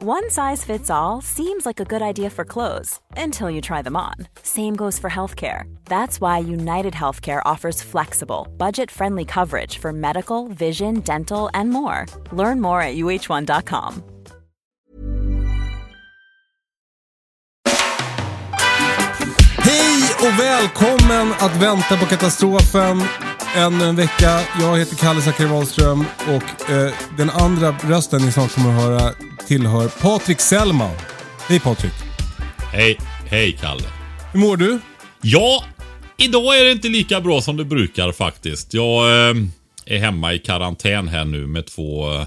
One size fits all seems like a good idea for clothes until you try them on. Same goes for healthcare. That's why United Healthcare offers flexible, budget friendly coverage for medical, vision, dental, and more. Learn more at uh1.com. Hej och välkommen att vänta på katastrofen. Ännu en vecka. Jag heter Kalle Zackari Wahlström och eh, den andra rösten ni snart kommer att höra tillhör Patrik Sellman. Hej Patrik. Hej, hej Kalle. Hur mår du? Ja, idag är det inte lika bra som det brukar faktiskt. Jag eh, är hemma i karantän här nu med två... Eh,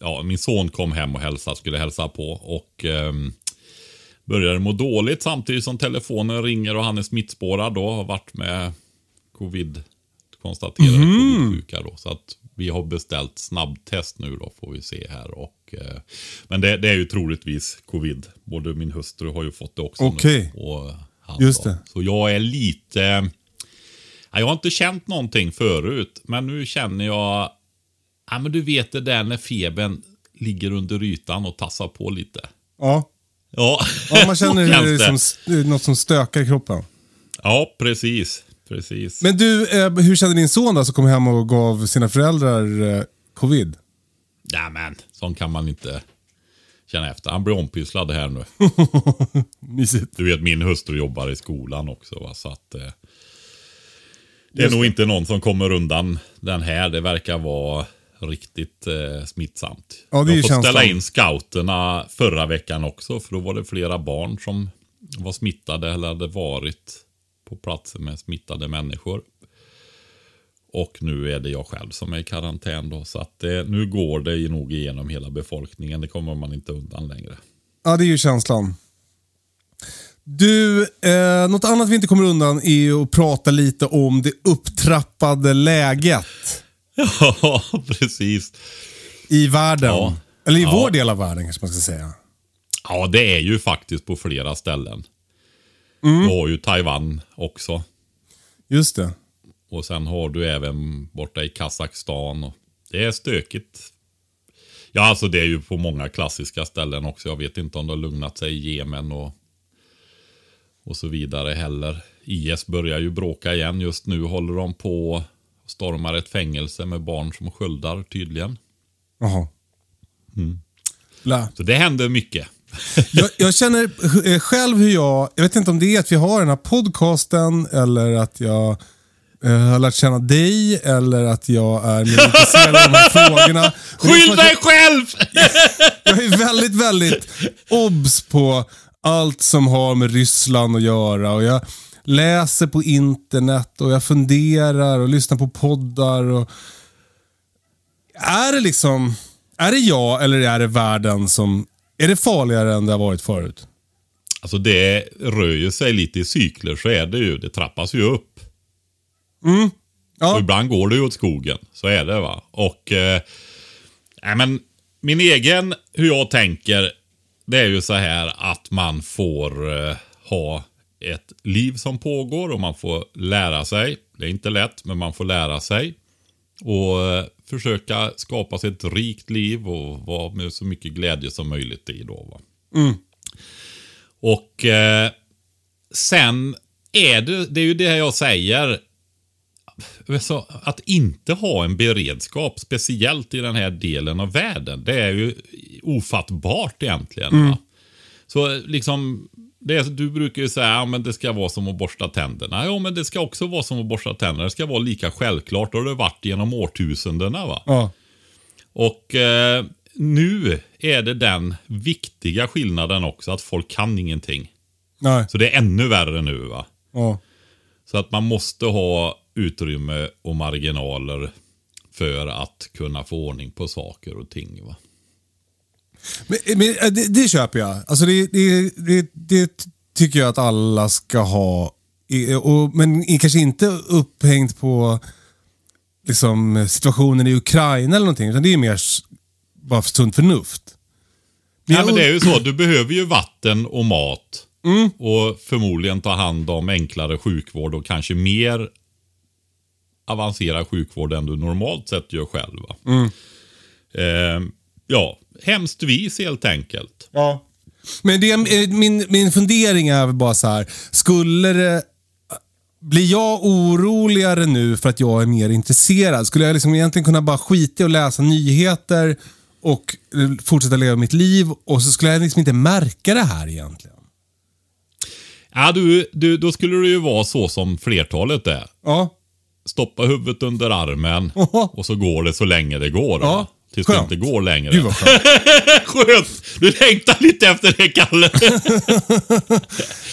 ja, min son kom hem och hälsa, skulle hälsa på och eh, började må dåligt samtidigt som telefonen ringer och han är smittspårad då. Har varit med covid, konstaterade covid-sjuka då. Så att vi har beställt snabbtest nu då får vi se här. Och, eh, men det, det är ju troligtvis covid. Både min hustru har ju fått det också Okej. han Just då. det. Så jag är lite... Ja, Jag har inte känt någonting förut, men nu känner jag... Ja, men du vet det där när febern ligger under ytan och tassar på lite. Ja. Ja, ja man känner det. som något som stökar i kroppen. Ja, precis. Precis. Men du, eh, hur kände din son då som kom hem och gav sina föräldrar eh, covid? Ja, men sånt kan man inte känna efter. Han blir ompysslad här nu. Mysigt. Du vet, min hustru jobbar i skolan också. Va? Så att, eh, det är Just nog det. inte någon som kommer undan den här. Det verkar vara riktigt eh, smittsamt. Ja, det Jag får ställa in scouterna förra veckan också. För då var det flera barn som var smittade eller hade varit på platser med smittade människor. Och nu är det jag själv som är i karantän då. Så att det, nu går det nog igenom hela befolkningen. Det kommer man inte undan längre. Ja, det är ju känslan. Du, eh, något annat vi inte kommer undan är att prata lite om det upptrappade läget Ja, precis. i världen. Ja. Eller i Ja. vår del av världen kanske man ska säga. Ja, det är ju faktiskt på flera ställen. Mm. Du har ju Taiwan också. Just det. Och sen har du även borta i Kazakstan. Och det är stökigt. Ja, alltså det är ju på många klassiska ställen också. Jag vet inte om det har lugnat sig i Jemen och, och så vidare heller. IS börjar ju bråka igen. Just nu håller de på och stormar ett fängelse med barn som sköldar tydligen. Jaha. Mm. Så det händer mycket. Jag, jag känner eh, själv hur jag, jag vet inte om det är att vi har den här podcasten eller att jag eh, har lärt känna dig eller att jag är mer intresserad av de här frågorna. Skyll jag- dig själv! Jag är väldigt, väldigt obs på allt som har med Ryssland att göra. Och jag läser på internet och jag funderar och lyssnar på poddar. Och... Är det liksom... Är det jag eller är det världen som... Är det farligare än det har varit förut? Alltså det rör ju sig lite i cykler, så är det ju. Det trappas ju upp. Och Ja, ibland går det ju åt skogen. Så är det va. Och... Eh, nej, men min egen, hur jag tänker, det är ju så här att man får eh, ha ett liv som pågår och man får lära sig. Det är inte lätt, men man får lära sig. Och eh, försöka skapa sig ett rikt liv och vara med så mycket glädje som möjligt i då. Va? Och eh, sen är det, det är ju det jag säger. Så att inte ha en beredskap, speciellt i den här delen av världen, det är ju ofattbart egentligen. Va? Så liksom, det är, du brukar ju säga att det ska vara som att borsta tänderna. Ja, men det ska också vara som att borsta tänderna. Det ska vara lika självklart. Det har varit genom årtusendena. Va? ja. Och eh, nu är det den viktiga skillnaden också att folk kan ingenting. Nej. Så det är ännu värre nu va. Ja. Så att man måste ha utrymme och marginaler för att kunna få ordning på saker och ting. Va? Men, men eh, det, det köper jag. Alltså det, det, det, det tycker jag att alla ska ha. Och, men kanske inte upphängt på liksom, situationen i Ukraina eller någonting. Utan det är mer bara för sunt förnuft. Nej, jag men det är ju så. Du behöver ju vatten och mat. Mm. Och förmodligen ta hand om enklare sjukvård och kanske mer avancerad sjukvård än du normalt sett gör själv. Mm. Eh, ja, hemskt vis helt enkelt. Ja. Men det, är- min, min fundering är bara så här. Skulle det... Blir jag oroligare nu för att jag är mer intresserad? Skulle jag liksom egentligen kunna bara skita i att läsa nyheter och eh, fortsätta leva mitt liv och så skulle jag liksom inte märka det här egentligen? Ja, du, du, då skulle det ju vara så som flertalet är. Ja. Stoppa huvudet under armen och så går det så länge det går. Ja? Tills skönt. det inte går längre. Gud vad skönt. Skönt! Du längtar lite efter det, Kalle.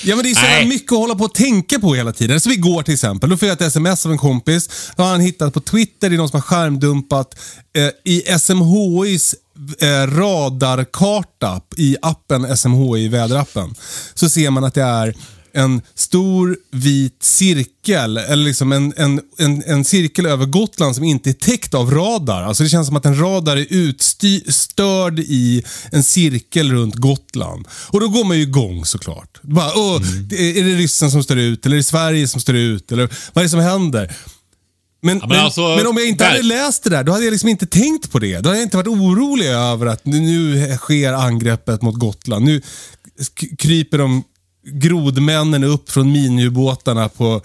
Ja, men det är så här mycket att hålla på och tänka på hela tiden. Som igår till exempel. Då fick jag ett sms av en kompis. Då har han hittat på Twitter, det är någon som har skärmdumpat eh, i SMHIs eh, radarkarta i appen SMHI, väderappen. Så ser man att det är en stor vit cirkel, eller liksom en, en, en, en cirkel över Gotland som inte är täckt av radar. Alltså det känns som att en radar är utstörd i en cirkel runt Gotland. Och då går man ju igång såklart. Bara, Åh, det- Är det ryssen som står ut? Eller är det Sverige som står ut? Eller vad är det som händer? Men, men men, alltså, men om jag inte där- hade läst det där, då hade jag liksom inte tänkt på det. Då hade jag inte varit orolig över att nu- nu sker angreppet mot Gotland. Nu kryper de grodmännen upp från miniubåtarna på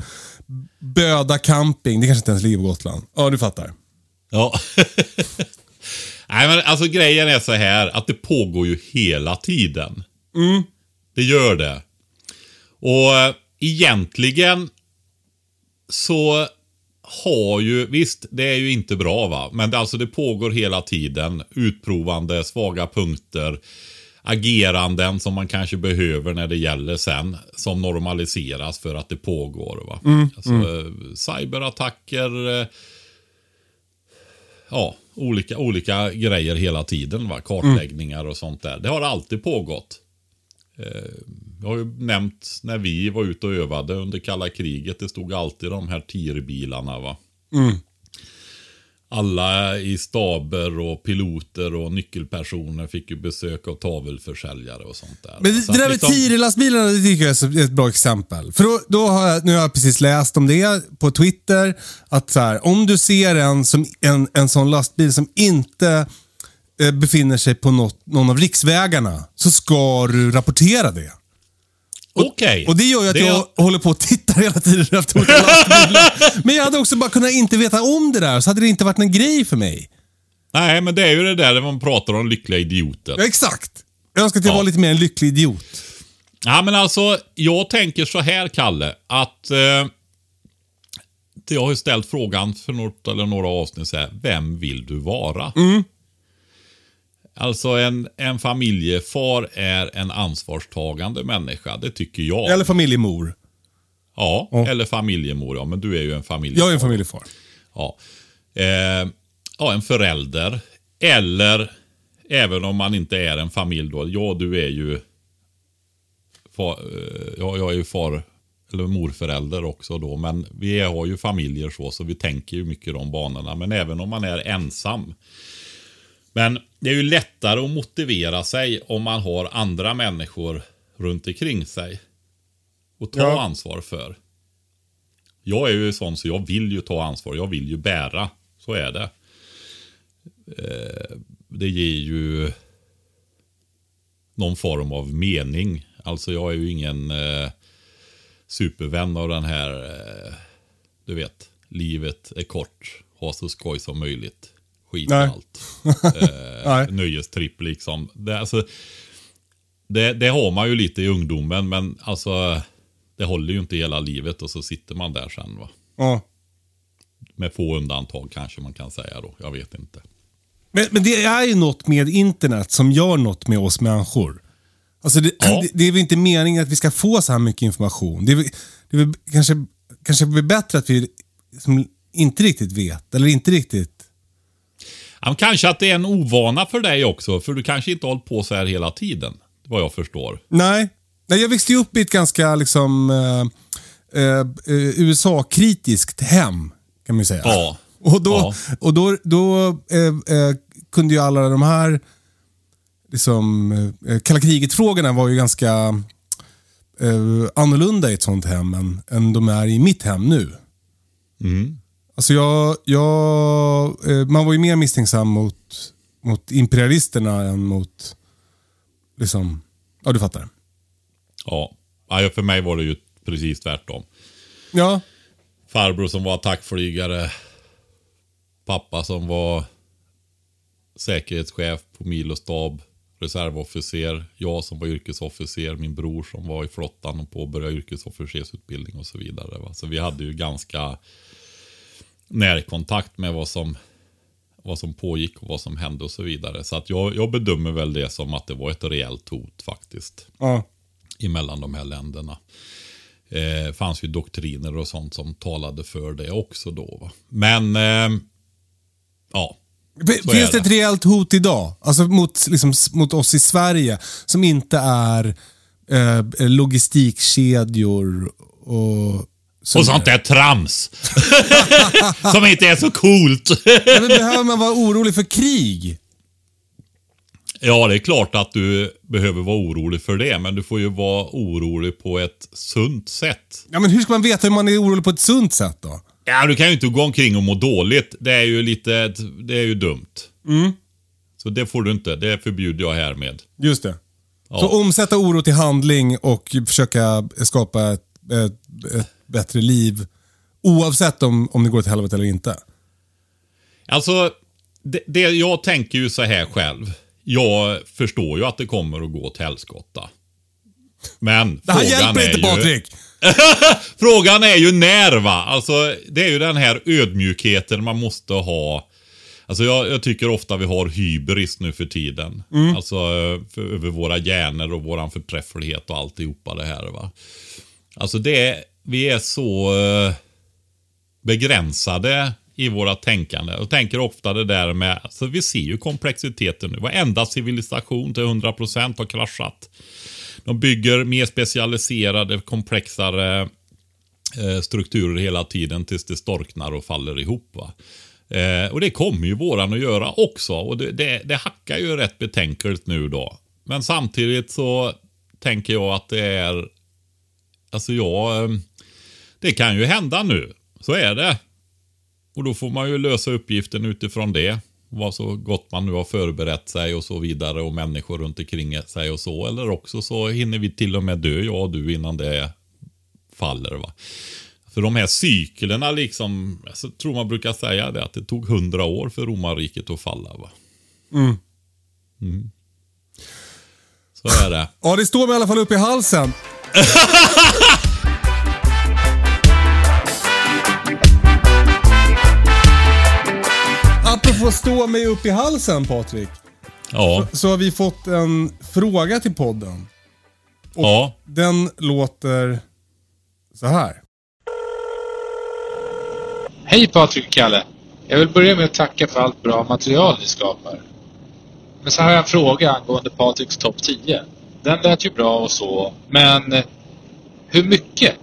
Böda camping. Det kanske inte ens ligger på Gotland. Ja, du fattar. Ja. Nej, men alltså grejen är så här att det pågår ju hela tiden. Det gör det. Och eh, egentligen så har ju, visst det är ju inte bra va, men det, alltså det pågår hela tiden. Utprovande, svaga punkter, ageranden som man kanske behöver när det gäller sen. Som normaliseras för att det pågår. Va? Alltså, eh, Cyberattacker, eh, ja, olika, olika grejer hela tiden. Va? Kartläggningar och sånt där. Det har alltid pågått. Eh, Jag har ju nämnt när vi var ute och övade under kalla kriget. Det stod alltid de här TIR-bilarna. va. Alla i staber och piloter och nyckelpersoner fick ju besök av tavelförsäljare och sånt där. Men det, Så det där med liksom- TIR-lastbilarna det tycker jag är ett bra exempel. För då, då har jag, nu har jag precis läst om det på Twitter. Att så här, om du ser en, som, en, en sån lastbil som inte eh, befinner sig på något, någon av riksvägarna så ska du rapportera det. Okej. Och det gör ju att Det- jag håller på och tittar hela tiden efter olika lastbilar. Men jag hade också bara kunnat inte veta om det där, så hade det inte varit en grej för mig. Nej, men det är ju det där man pratar om lyckliga idioter. Ja, exakt. Jag önskar att jag Ja. var lite mer en lycklig idiot. Ja, men alltså, jag tänker så här, Kalle, att... Eh, jag har ju ställt frågan för något eller några avsnitt så här, vem vill du vara? Alltså en, en familjefar är en ansvarstagande människa, det tycker jag. Eller familjemor. ja, Ja. eller familjemor, ja, men du är ju en familjefar. Jag är en familjefar. Ja. Eh, ja, en förälder. Eller, även om man inte är en familj då. Ja, du är ju... Far, eh, ja, jag är ju far eller morförälder också då. Men vi har ju familjer så, så vi tänker ju mycket de banorna. Men även om man är ensam. Men det är ju lättare att motivera sig om man har andra människor runt omkring sig. Och ta Ja. ansvar för. Jag är ju sån så jag vill ju ta ansvar. Jag vill ju bära. Så är det. Eh, det ger ju någon form av mening. Alltså jag är ju ingen eh, supervän av den här, eh, du vet, livet är kort, ha så skoj som möjligt. Skit i allt. Eh, nöjestripp liksom. Det, alltså, det, det har man ju lite i ungdomen, men alltså det håller ju inte hela livet och så sitter man där sen va. Ja. Med få undantag kanske man kan säga då. Jag vet inte. Men, men det är ju något med internet som gör något med oss människor. Alltså det, Ja. det, det är väl inte meningen att vi ska få så här mycket information. Det är, det är väl kanske, kanske blir bättre att vi som inte riktigt vet, eller inte riktigt... Ja, kanske att det är en ovana för dig också, för du kanske inte har hållit på så här hela tiden. Vad jag förstår. Nej. Nej, jag växte ju upp i ett ganska liksom eh, eh, USA-kritiskt hem, kan man ju säga. Ja. Och då, Ja. och då, då eh, eh, kunde ju alla de här liksom, eh, kalla kriget-frågorna var ju ganska eh, annorlunda i ett sånt hem än, än de är i mitt hem nu. Mm. Alltså jag, jag, eh, man var ju mer misstänksam mot, mot imperialisterna än mot, liksom, ja du fattar. Ja. ja. För mig var det ju precis tvärtom. Ja, Farbror som var attackflygare. Pappa som var säkerhetschef på milostab. Reservofficer. Jag som var yrkesofficer. Min bror som var i flottan och påbörjade yrkesofficersutbildning och så vidare. Va? Så vi hade ju ganska närkontakt med vad som, vad som pågick och vad som hände och så vidare. Så att jag, jag bedömer väl det som att det var ett reellt hot faktiskt ja. emellan de här länderna. Eh, fanns ju doktriner och sånt som talade för det också då. Va? Men, eh, ja. Så Finns det ett reellt hot idag? Alltså mot, liksom, mot oss i Sverige som inte är eh, logistikkedjor och... Och sånt där trams. som inte är så coolt. Ja, men behöver man vara orolig för krig? ja, det är klart att du behöver vara orolig för det. Men du får ju vara orolig på ett sunt sätt. Ja, men hur ska man veta hur man är orolig på ett sunt sätt då? Ja, du kan ju inte gå omkring och må dåligt. Det är ju lite, det är ju dumt. Så det får du inte. Det förbjuder jag härmed. Just det. Ja. Så omsätta oro till handling och försöka skapa ett, ett, ett bättre liv. Oavsett om, om det går till helvete eller inte. Alltså, det, det, jag tänker ju så här själv. Jag förstår ju att det kommer att gå åt helskotta. Men Det här frågan hjälper är inte ju, Patrik! Frågan är ju när va? Alltså, det är ju den här ödmjukheten man måste ha. Alltså jag, jag tycker ofta vi har hybris nu för tiden. Alltså eh, för, över våra hjärnor och våran förträfflighet och alltihopa det här va. Alltså det är, vi är så eh, begränsade i våra tänkande. Och tänker ofta det där med, så vi ser ju komplexiteten nu. Varenda civilisation till 100% har kraschat. De bygger mer specialiserade, komplexare eh, strukturer hela tiden tills det storknar och faller ihop. Va? Eh, och det kommer ju våran att göra också. Och det, det, det hackar ju rätt betänkligt nu då. Men samtidigt så tänker jag att det är... Alltså jag... Eh, det kan ju hända nu. Så är det. Och då får man ju lösa uppgiften utifrån det. Vad så gott man nu har förberett sig och så vidare och människor runt omkring sig och så. Eller också så hinner vi till och med dö, jag och du, innan det faller. va. För de här cyklerna liksom, jag tror man brukar säga det, att det tog hundra år för romarriket att falla. va. Mm. Så är det. Ja, det står mig i alla fall upp i halsen. Apropå stå mig upp i halsen Patrik. Ja, Så har vi fått en fråga till podden. ja. Den låter så här. Hej Patrik och Kalle! Jag vill börja med att tacka för allt bra material ni skapar. Men så har jag en fråga angående Patriks topp 10. Den lät ju bra och så, men hur mycket?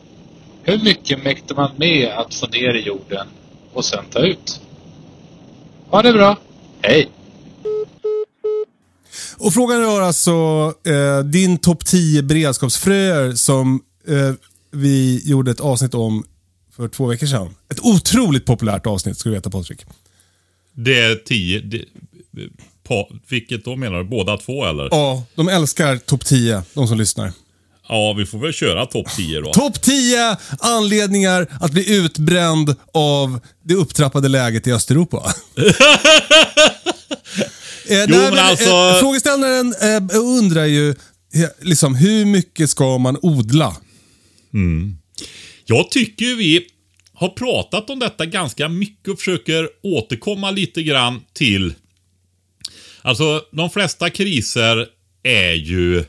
Hur mycket mäktar man med att få ner i jorden och sen ta ut? Ha det bra! Hej! Och frågan rör alltså eh, din topp 10 beredskapsfröer som eh, vi gjorde ett avsnitt om för två veckor sedan. Ett otroligt populärt avsnitt ska du veta Patrik. Det är tio. Det, på, vilket då menar du? Båda två eller? Ja, de älskar topp 10, de som lyssnar. Ja, vi får väl köra topp 10 då. Topp 10 anledningar att bli utbränd av det upptrappade läget i Östeuropa. Eh, nej, men alltså- eh, Frågeställaren eh, undrar ju eh, liksom, hur mycket ska man odla? Jag tycker vi har pratat om detta ganska mycket och försöker återkomma lite grann till... Alltså, de flesta kriser är ju...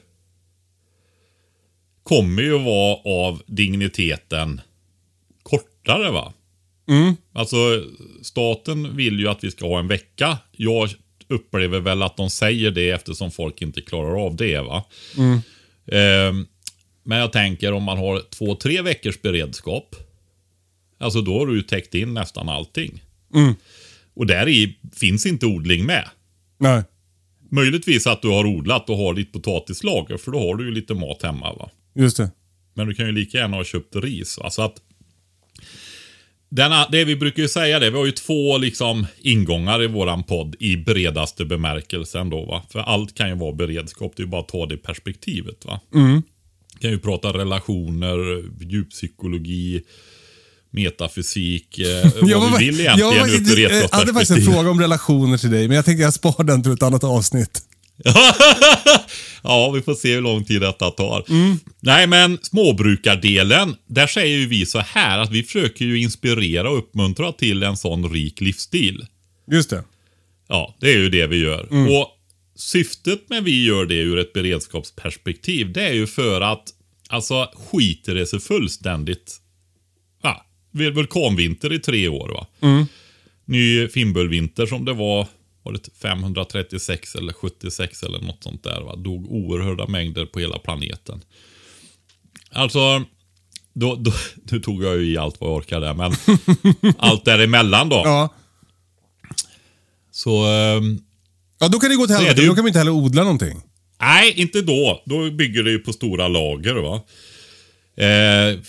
Kommer ju vara av digniteten kortare va? Alltså, staten vill ju att vi ska ha en vecka. Jag upplever väl att de säger det eftersom folk inte klarar av det. va. Ehm, men jag tänker om man har två, tre veckors beredskap. Alltså då har du ju täckt in nästan allting. Och där i finns inte odling med. Nej. Möjligtvis att du har odlat och har ditt potatislager, för då har du ju lite mat hemma. va. Just det. Men du kan ju lika gärna ha köpt ris. Va? Så att, denna, det vi brukar ju säga det, vi har ju två liksom ingångar i våran podd i bredaste bemärkelsen då. Va? För allt kan ju vara beredskap, det är ju bara att ta det perspektivet. va. Kan ju prata relationer, djuppsykologi, metafysik, eh, vad vi vill egentligen jag, ur ett jag, hade faktiskt en fråga om relationer till dig, men jag tänkte jag sparar den till ett annat avsnitt. ja, vi får se hur lång tid detta tar. Nej, men småbrukardelen, där säger ju vi så här att vi försöker ju inspirera och uppmuntra till en sån rik livsstil. Just det. Ja, det är ju det vi gör. Och syftet med vi gör det ur ett beredskapsperspektiv, det är ju för att alltså skiter det sig fullständigt. Är vulkanvinter i tre år va. Ny fimbulvinter som det var, var det 536 eller 76 eller något sånt där va. Dog oerhörda mängder på hela planeten. Alltså, då, då, nu tog jag ju i allt vad jag orkade men allt däremellan då. Ja. Så ehm, ja, då kan det gå till helvete. ju- Då kan vi inte heller odla någonting. Nej, inte då. Då bygger det ju på stora lager. va. Eh,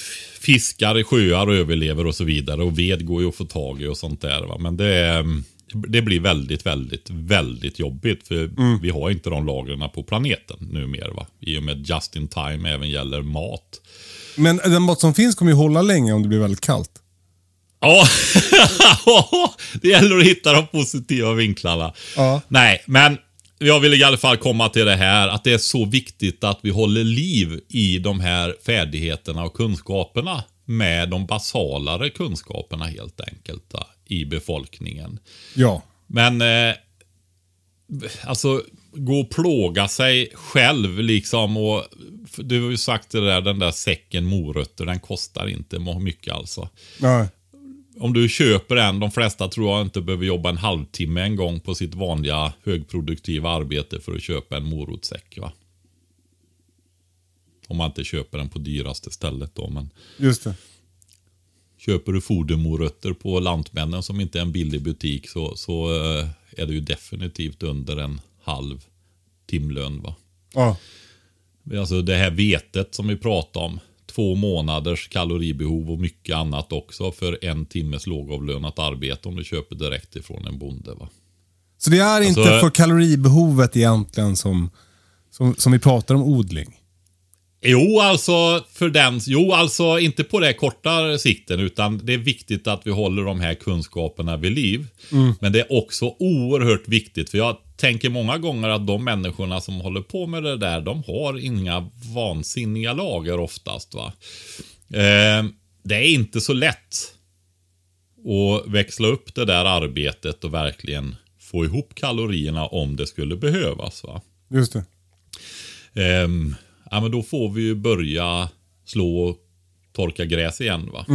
fiskar i sjöar överlever och så vidare. Och ved går ju att få tag i och sånt där. Va? Men det, är- det blir väldigt, väldigt, väldigt jobbigt. För vi har inte de lagren på planeten numera. Va? I och med just in time även gäller mat. Men den mat som finns kommer ju hålla länge om det blir väldigt kallt. Ja, det gäller att hitta de positiva vinklarna. Ja. Nej, men jag vill i alla fall komma till det här att det är så viktigt att vi håller liv i de här färdigheterna och kunskaperna med de basalare kunskaperna helt enkelt i befolkningen. Ja. Men eh, alltså gå och plåga sig själv liksom och du har ju sagt det där, den där säcken morötter, den kostar inte mycket alltså Nej. om du köper en, de flesta tror jag inte behöver jobba en halvtimme en gång på sitt vanliga högproduktiva arbete för att köpa en morotssäck. Va? Om man inte köper den på dyraste stället då. Men Just det. Köper du fodermorötter på Lantmännen som inte är en billig butik så, så eh, är det ju definitivt under en halv timlön. Va? Ja. Alltså det här vetet som vi pratar om. Två månaders kaloribehov och mycket annat också för en timmes lågavlönat arbete om du köper direkt ifrån en bonde. Va? Så det är inte Alltså- för kaloribehovet egentligen som, som, som vi pratar om odling? Jo, alltså för den, jo, alltså inte på det korta sikten utan det är viktigt att vi håller de här kunskaperna vid liv. Men det är också oerhört viktigt för jag tänker många gånger att de människorna som håller på med det där, de har inga vansinniga lager oftast. va. Eh, det är inte så lätt att växla upp det där arbetet och verkligen få ihop kalorierna om det skulle behövas. va. Just det. Ehm, ja, men då får vi ju börja slå och torka gräs igen. va.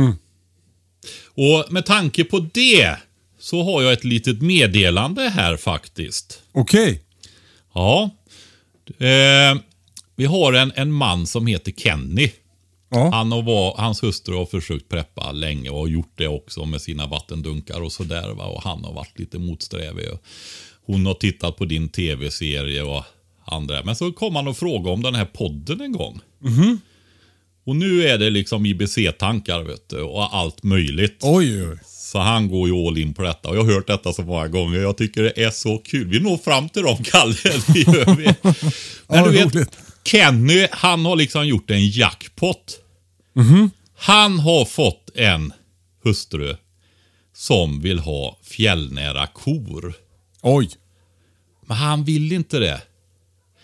Och med tanke på det så har jag ett litet meddelande här faktiskt. Okej. Ja. Ehm, vi har en, en man som heter Kenny. Ja. Han och var, hans hustru har försökt preppa länge och har gjort det också med sina vattendunkar och sådär. va. Och han har varit lite motsträvig. Hon har tittat på din tv-serie och andra. Men så kom han och frågade om den här podden en gång. Och nu är det liksom IBC-tankar vet du, och allt möjligt. Oj, oj. Så han går ju all in på detta. Och jag har hört detta så många gånger. Jag tycker det är så kul. Vi når fram till dem, Kalle. Det gör vi. Men du vet, roligt. Kenny, han har liksom gjort en jackpot. Han har fått en hustru som vill ha fjällnära kor. Oj. Men han vill inte det.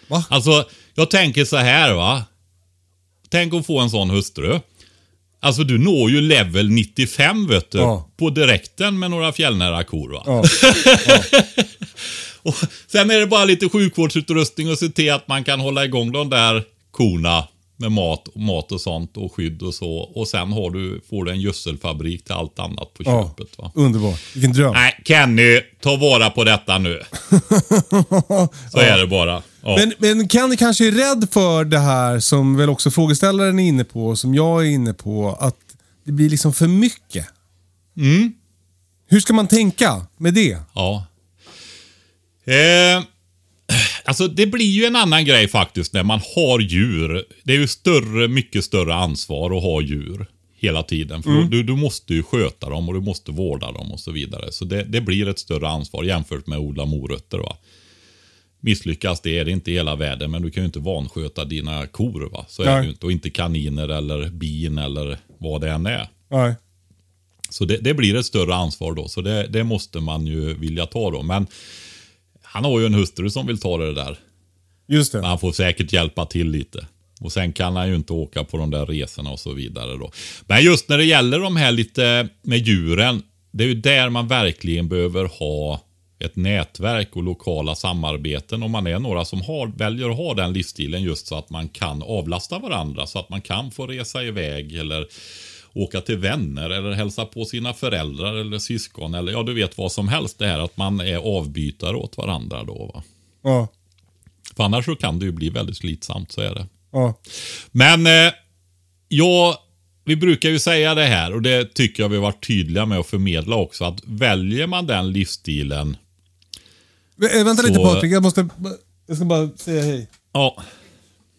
Va? Alltså, jag tänker så här va. Tänk att få en sån hustru. Alltså du når ju level 95 vet du. Ja. På direkten med några fjällnära kor va. Ja. Och sen är det bara lite sjukvårdsutrustning och se till att man kan hålla igång de där korna med mat, mat och sånt och skydd och så. Och sen har du, får du en gödselfabrik till allt annat på Ja, köpet. Va? underbart. Vilken dröm. Nej, Kenny, ta vara på detta nu. Så är det bara. Ja. Men, men Kenny kanske är rädd för det här som väl också frågeställaren är inne på, som jag är inne på, att det blir liksom för mycket. Mm. Hur ska man tänka med det? Ja. Eh, alltså det blir ju en annan grej faktiskt när man har djur. Det är ju större, mycket större ansvar att ha djur hela tiden. För du, du måste ju sköta dem och du måste vårda dem och så vidare. Så det, det blir ett större ansvar jämfört med att odla morötter. Va? Misslyckas det är det inte hela världen, men du kan ju inte vansköta dina kor. Va? Så är det ju inte. Och inte kaniner eller bin eller vad det än är. Nej. Så det, det blir ett större ansvar då, så det, det måste man ju vilja ta då. Men han har ju en hustru som vill ta det där. Just Men det. han får säkert hjälpa till lite. Och sen kan han ju inte åka på de där resorna och så vidare då. Men just när det gäller de här lite med djuren. Det är ju där man verkligen behöver ha ett nätverk och lokala samarbeten. Om man är några som har, väljer att ha den livsstilen just så att man kan avlasta varandra. Så att man kan få resa iväg eller åka till vänner eller hälsa på sina föräldrar eller syskon. Eller ja, du vet vad som helst. Det här att man är avbytare åt varandra då. Va? Ja. För annars så kan det ju bli väldigt slitsamt, så är det. Ja. Men eh, ja, vi brukar ju säga det här och det tycker jag vi har varit tydliga med att förmedla också. Att väljer man den livsstilen, Vä- äh, vänta Så- lite Patrik, jag måste... Jag ska bara säga hej. ja,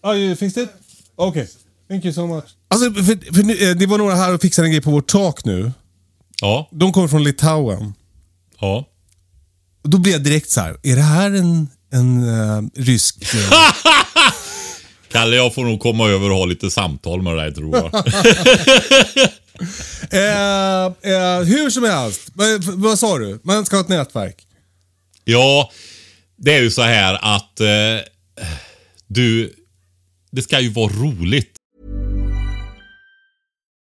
Ah, you fixed it? Okay. Thank you so much. Alltså, för, för nu, eh, det var några här och fixade en grej på vårt tak nu. ja, De kommer från Litauen. ja. Och då blev jag direkt så här, är det här en, en eh, rysk... eh, Kalle, jag får nog komma över och ha lite samtal med dig tror jag. eh, eh, hur som helst, vad, vad sa du? Man ska ha ett nätverk. ja, det är ju så här att eh, du, det ska ju vara roligt.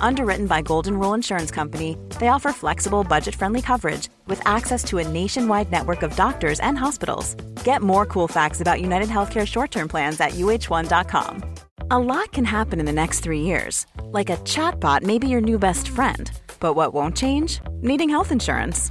Underwritten by Golden Rule Insurance Company, they offer flexible, budget friendly coverage with access to a nationwide network of doctors and hospitals. Get more cool facts about United Healthcare short term plans at uh1.com. A lot can happen in the next three years. Like a chatbot may be your new best friend. But what won't change? Needing health insurance.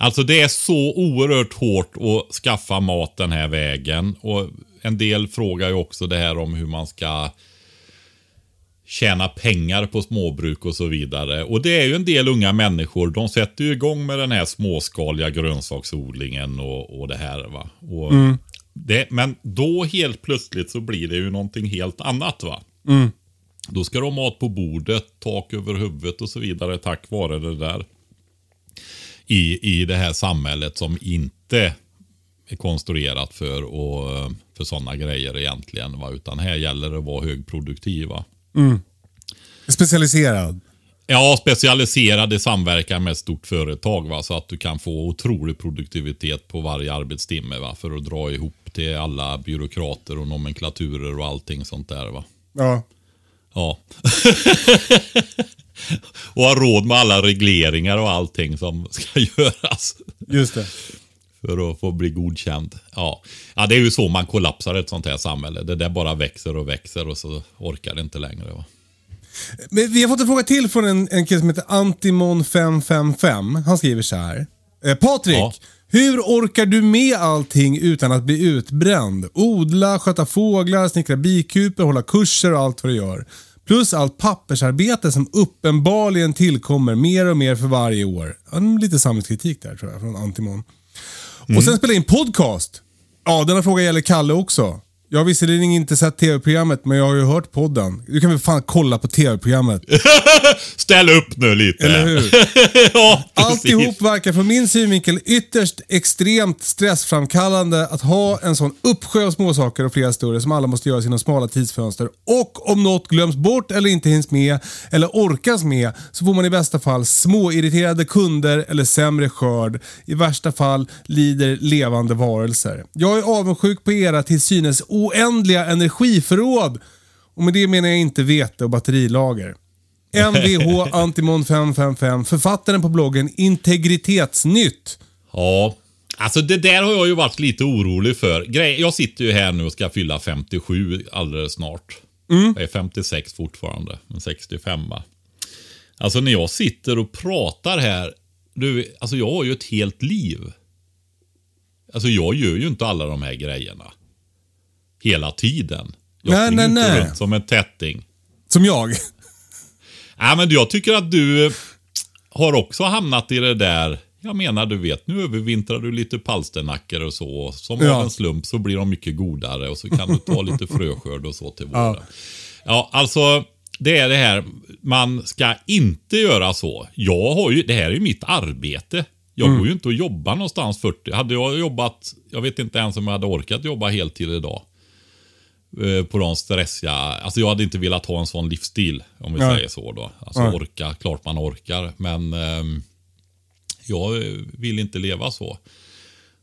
Alltså det är så oerhört hårt att skaffa mat den här vägen. Och en del frågar ju också det här om hur man ska tjäna pengar på småbruk och så vidare. Och det är ju en del unga människor, de sätter ju igång med den här småskaliga grönsaksodlingen och, och det här. va. Och det, men då helt plötsligt så blir det ju någonting helt annat. va. Då ska de ha mat på bordet, tak över huvudet och så vidare tack vare det där i, i det här samhället som inte är konstruerat för, och, för sådana grejer egentligen. Va? Utan här gäller det att vara högproduktiva. Specialiserad. Ja, specialiserad i samverkan med ett stort företag. Va? Så att du kan få otrolig produktivitet på varje arbetstimme. Va? För att dra ihop till alla byråkrater och nomenklaturer och allting sånt där. Va? Ja. Ja. och ha råd med alla regleringar och allting som ska göras. Just det. För att få bli godkänd. Ja. ja, det är ju så man kollapsar ett sånt här samhälle. Det där bara växer och växer och så orkar det inte längre. Va? Men vi har fått en fråga till från en, en kille som heter Antimon555. Han skriver så här. Eh, Patrik, Ja. hur orkar du med allting utan att bli utbränd? Odla, sköta fåglar, snickra bikuper, hålla kurser och allt vad du gör. Plus allt pappersarbete som uppenbarligen tillkommer mer och mer för varje år. Lite samhällskritik där tror jag från Antimon. Och sen spela in podcast. Ja, denna fråga gäller Kalle också. Jag har visserligen inte sett tv-programmet, men jag har ju hört podden. Du kan väl fan kolla på tv-programmet? Ställ upp nu lite. Eller hur? ja, precis. Alltihop verkar från min synvinkel ytterst extremt stressframkallande att ha en sån uppsjö av småsaker och flera större som alla måste göras inom smala tidsfönster. Och om något glöms bort eller inte hinns med eller orkas med så får man i bästa fall småirriterade kunder eller sämre skörd. I värsta fall lider levande varelser. Jag är avundsjuk på era till synes oändliga energiförråd. Och med det menar jag inte vete och batterilager. MVH Antimon 555, författaren på bloggen Integritetsnytt. Ja, alltså det där har jag ju varit lite orolig för. Jag sitter ju här nu och ska fylla 57 alldeles snart. Jag är 56 fortfarande, men 65. Alltså när jag sitter och pratar här. Du, alltså jag har ju ett helt liv. Alltså jag gör ju inte alla de här grejerna. Hela tiden. Jag Nej, nej, inte nej. runt som en tätting. Som jag. Nej, men jag tycker att du eh, har också hamnat i det där. Jag menar, du vet, nu övervintrar du lite palsternackor och så. Som Ja. av en slump så blir de mycket godare och så kan du ta lite fröskörd och så till våren. Ja. alltså det är det här. Man ska inte göra så. Jag har ju, det här är ju mitt arbete. Jag går ju inte och jobbar någonstans 40. Hade jag jobbat, jag vet inte ens om jag hade orkat jobba heltid idag. Eh, På de stressiga, alltså jag hade inte velat ha en sån livsstil. Om vi Nej. säger så då. Alltså Nej. orka, klart man orkar. Men ehm, jag eh, vill inte leva så.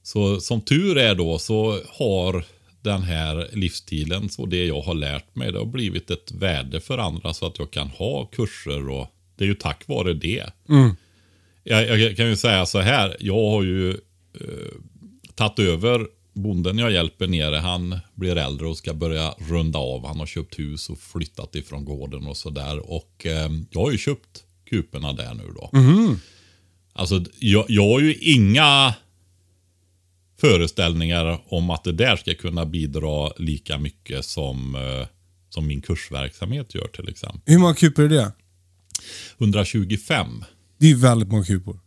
Så som tur är då så har den här livsstilen och det jag har lärt mig, det har blivit ett värde för andra så att jag kan ha kurser och det är ju tack vare det. Jag, jag kan ju säga så här, jag har ju eh, tagit över bonden jag hjälper nere. Han blir äldre och ska börja runda av. Han har köpt hus och flyttat ifrån gården och sådär. Och eh, jag har ju köpt kuperna där nu då. Alltså, jag, jag har ju inga föreställningar om att det där ska kunna bidra lika mycket som, eh, som min kursverksamhet gör till exempel. Hur många kupor är det? 125. Det är väldigt många kupor.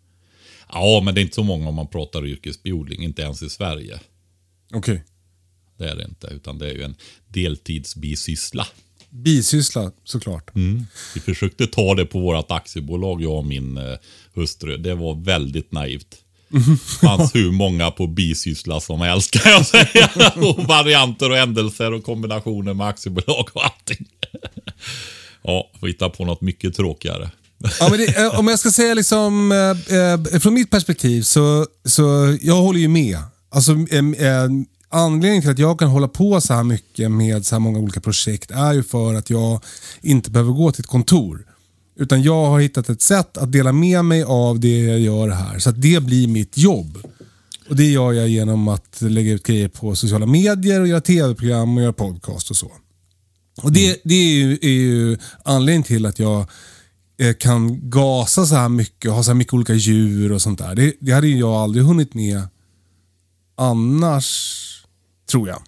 Ja, men det är inte så många om man pratar yrkesbiodling, inte ens i Sverige. Okej. Det är det inte, utan det är ju en deltidsbisyssla. Bisyssla såklart. Vi försökte ta det på vårt aktiebolag, jag och min eh, hustru. Det var väldigt naivt. fanns hur många på bisyssla som helst kan jag säga. och varianter och ändelser och kombinationer med aktiebolag och allting. ja, får hitta på något mycket tråkigare. Ja, det, eh, om jag ska säga liksom, eh, eh, från mitt perspektiv så, så jag håller ju med. Alltså, eh, eh, anledningen till att jag kan hålla på så här mycket med så här många olika projekt är ju för att jag inte behöver gå till ett kontor. Utan jag har hittat ett sätt att dela med mig av det jag gör här. Så att det blir mitt jobb. Och Det gör jag genom att lägga ut grejer på sociala medier och göra tv-program och göra podcast och så. Och Det, det är, ju, är ju anledningen till att jag eh, kan gasa så här mycket och ha så här mycket olika djur och sånt där. Det, det hade jag aldrig hunnit med annars, tror jag.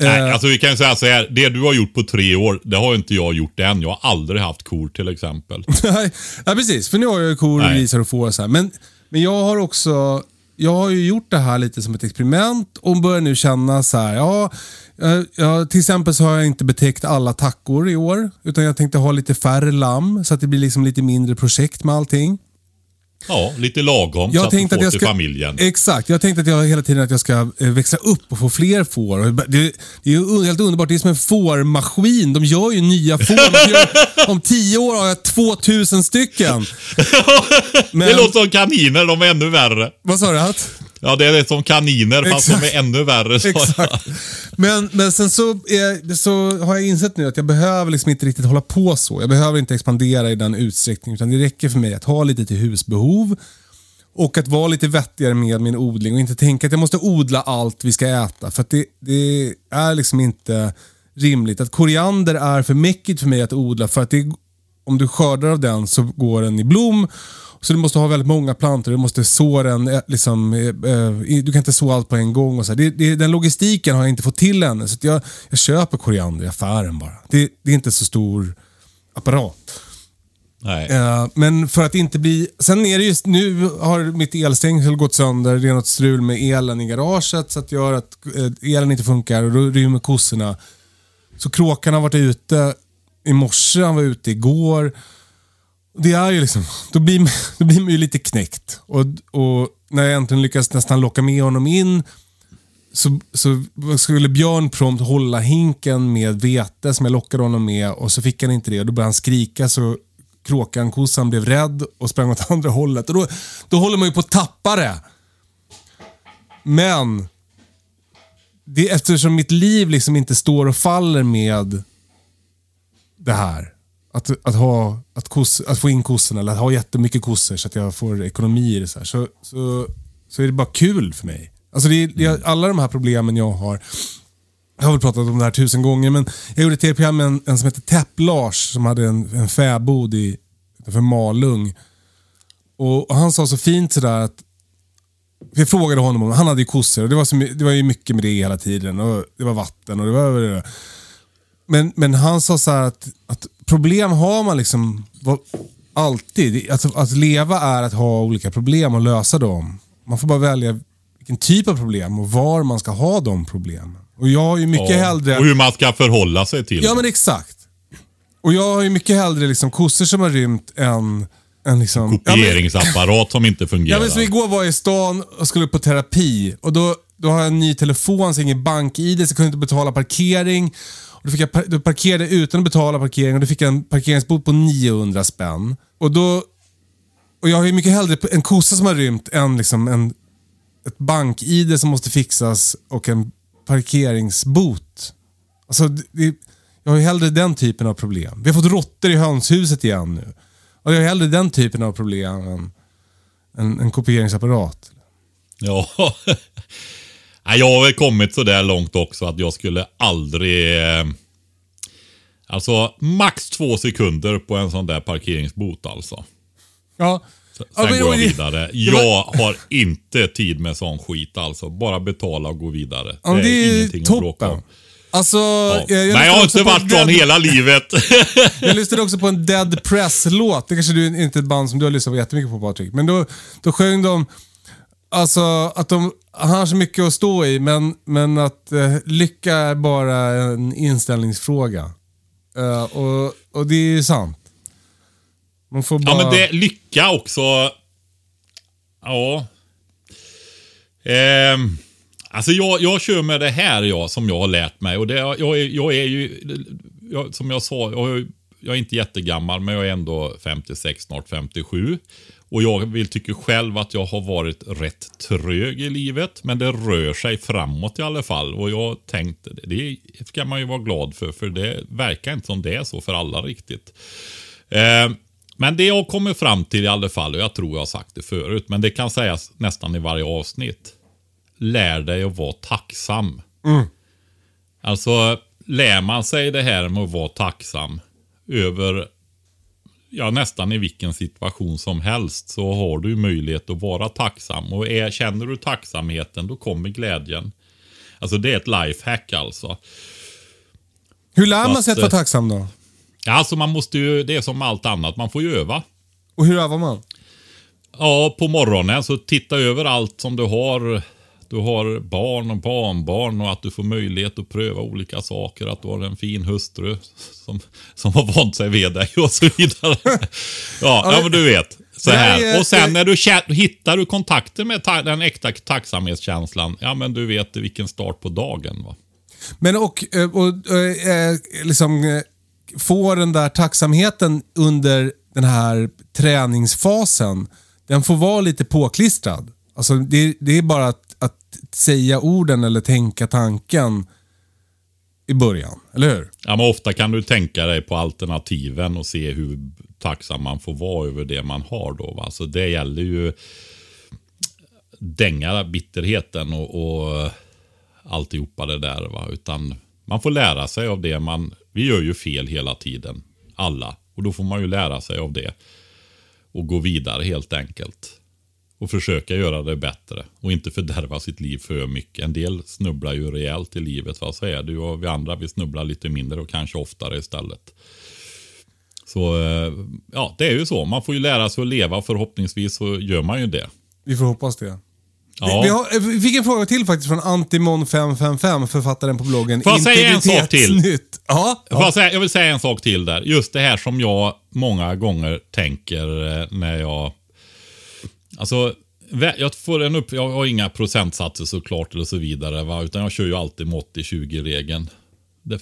Nej, Eh, alltså vi kan säga så här. Det du har gjort på tre år, det har inte jag gjort än. Jag har aldrig haft kor till exempel. Nej, ja, precis. För nu har jag ju kor och grisar och får så här. Men, men jag har också jag har ju gjort det här lite som ett experiment och börjar nu känna så här, ja, eh, ja, till exempel så har jag inte betäckt alla tackor i år. Utan jag tänkte ha lite färre lamm så att det blir liksom lite mindre projekt med allting. Ja, lite lagom Jag så att du får att till ska, familjen. Exakt, jag tänkte att jag hela tiden att jag ska eh, växla upp och få fler får. Det, det är ju helt underbart, det är som en fårmaskin. De gör ju nya får. Gör, om tio år har jag 2000 stycken. Men- Det låter som kaniner, de är ännu värre. Vad sa du? Att? Ja, det är som kaniner fast de är ännu värre. Exakt. Men, men sen så, eh, så har jag insett nu att jag behöver liksom inte riktigt hålla på så. Jag behöver inte expandera i den utsträckningen. Utan det räcker för mig att ha lite till husbehov. Och att vara lite vettigare med min odling och inte tänka att jag måste odla allt vi ska äta. För det, det är liksom inte rimligt. Att koriander är för mäckigt för mig att odla för att det, om du skördar av den så går den i blom. Så du måste ha väldigt många plantor, du måste så den, eh, liksom, eh, eh, du kan inte så allt på en gång. Och så. Det, det, den logistiken har jag inte fått till ännu. Så jag, jag köper koriander i affären bara. Det, det är inte så stor apparat. Nej. Eh, men för att inte bli... Sen är det just nu har mitt elstängsel gått sönder. Det är något strul med elen i garaget så att gör att elen inte funkar och då rymmer kossorna. Så kråkan har varit ute i morse, han var ute igår. Det är ju liksom, då blir, man- då blir man ju lite knäckt. Och, och när jag äntligen lyckas nästan locka med honom in så, så skulle Björn prompt hålla hinken med vete som jag lockade honom med och så fick han inte det. Då började han skrika så kråkan, kossan, blev rädd och sprang åt andra hållet. Och då, då håller man ju på att tappa det. Men det, eftersom mitt liv liksom inte står och faller med det här. Att, att, ha, att, kos, att få in kossorna eller att ha jättemycket kossor så att jag får ekonomi i det. Så, här. Så, så, så är det bara kul för mig. Alltså det, det, alla de här problemen jag har. Jag har väl pratat om det här tusen gånger men jag gjorde ett tv-program med en, en som heter Täpp-Lars som hade en, en fäbod i, för Malung. Och, och han sa så fint sådär att jag frågade honom om, han hade ju kossor och det var, så, det var ju mycket med det hela tiden. Och det var vatten och det var... Det var. Men, men han sa så här att, att problem har man liksom alltid. Att, att leva är att ha olika problem och lösa dem. Man får bara välja vilken typ av problem och var man ska ha de problemen. Och jag har ju mycket Ja. hellre... Och hur man ska förhålla sig till Ja men exakt. Och jag har ju mycket hellre liksom kossor som har rymt än... än liksom, Ja, men- Kopieringsapparat som inte fungerar. Ja, men så igår var jag i stan och skulle på terapi. Och då, då har jag en ny telefon, så ingen bank-id, så jag kunde inte betala parkering. Och då, fick jag, par- då parkerade jag utan att betala parkering och då fick jag en parkeringsbot på 900 spänn. Och då... Och jag har ju mycket hellre en kossa som har rymt än liksom en, ett bank-id som måste fixas och en parkeringsbot. Alltså, det, det, jag har ju hellre den typen av problem. Vi har fått råttor i hönshuset igen nu. Och jag har hellre den typen av problem än en, en kopieringsapparat. Ja. Nej, jag har väl kommit så där långt också att jag skulle aldrig... eh, Alltså max två sekunder på en sån där parkeringsbot alltså. Ja. Sen Ja, men- går jag vidare. Jag har inte tid med sån skit alltså. Bara betala och gå vidare. Ja, det är är ingenting att bråka toppen. om. Alltså, Ja. jag, jag Men jag har inte varit sån hela livet. Jag lyssnade också på en Dead Press-låt. Det kanske du inte är ett band som du har lyssnat på jättemycket på Patrik. Men då, då sjöng de Alltså att de han har så mycket att stå i men, men att eh, lycka är bara en inställningsfråga. Eh, och, och det är ju sant. Man får bara... Ja, men det lycka också. Ja. Ehm, alltså jag, jag kör med det här jag, som jag har lärt mig. Och det, jag, är, jag är ju, jag, som jag sa, jag, är- jag är inte jättegammal men jag är ändå 56, snart 57. Och jag vill, tycker själv att jag har varit rätt trög i livet. Men det rör sig framåt i alla fall. Och jag tänkte, det ska man ju vara glad för. För det verkar inte som det är så för alla riktigt. Eh, men det jag kommer fram till i alla fall, och jag tror jag har sagt det förut, men det kan sägas nästan i varje avsnitt. Lär dig att vara tacksam. Alltså, lär man sig det här med att vara tacksam över ja, nästan i vilken situation som helst så har du möjlighet att vara tacksam. Och är, känner du tacksamheten, då kommer glädjen. Alltså det är ett lifehack alltså. Hur lär man sig att vara eh, tacksam då? Alltså man måste ju, det är som allt annat, man får ju öva. Och hur övar man? Ja, på morgonen så titta över allt som du har. Du har barn och barnbarn och att du får möjlighet att pröva olika saker. Att du har en fin hustru som, som har vant sig vid dig och så vidare. Ja, ja men du vet. Så här. är- Och sen när du hittar du kontakter med den äkta tacksamhetskänslan. Ja, men du vet vilken start på dagen. Va? Men och, eh, och eh, liksom eh, få den där tacksamheten under den här träningsfasen. Den får vara lite påklistrad. Alltså det, det är bara att säga orden eller tänka tanken i början, eller hur? Ja, men ofta kan du tänka dig på alternativen och se hur tacksam man får vara över det man har. Då, va? Så det gäller ju... dänga bitterheten och, och alltihopa det där. Va? Utan man får lära sig av det. Man, vi gör ju fel hela tiden, alla. Och då får man ju lära sig av det. Och gå vidare helt enkelt. Och försöka göra det bättre. Och inte fördärva sitt liv för mycket. En del snubblar ju rejält i livet. Va? Så är det ju. Och vi andra vi snubblar lite mindre och kanske oftare istället. Så eh, ja, det är ju så. Man får ju lära sig att leva. Förhoppningsvis så gör man ju det. Vi får hoppas det. Ja. Vi, har, vi fick en fråga till faktiskt från Antimon555, författaren på bloggen Får jag säga en sak till? Ja. Får jag, säga, jag vill säga en sak till där. Just det här som jag många gånger tänker eh, när jag... Alltså, jag, får en upp, jag har inga procentsatser såklart eller så vidare. Va? Utan jag kör ju alltid med 80-20-regeln.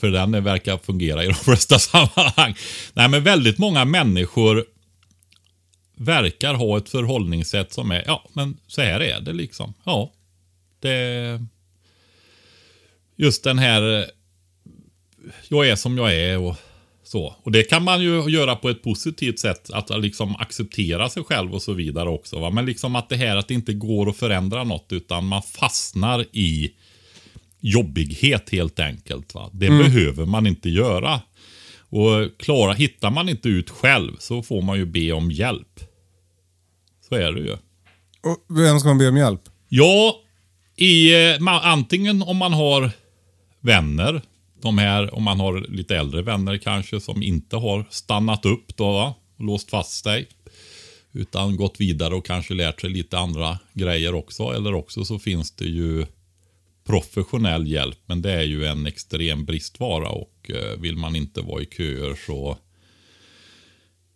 För den verkar fungera i de flesta sammanhang. Nej, men väldigt många människor verkar ha ett förhållningssätt som är, ja, men så här är det liksom. Ja, det... Just den här eh, jag är som jag är och så. Och det kan man ju göra på ett positivt sätt. Att liksom acceptera sig själv och så vidare också. Va? Men liksom att det här att det inte går att förändra något utan man fastnar i jobbighet helt enkelt. Va? Det behöver man inte göra. Och klara, hittar man inte ut själv så får man ju be om hjälp. Så är det ju. Och vem ska man be om hjälp? Ja, i, eh, antingen om man har vänner. De här, om man har lite äldre vänner kanske som inte har stannat upp då va? och låst fast sig. Utan gått vidare och kanske lärt sig lite andra grejer också. Eller också så finns det ju professionell hjälp. Men det är ju en extrem bristvara och eh, vill man inte vara i köer så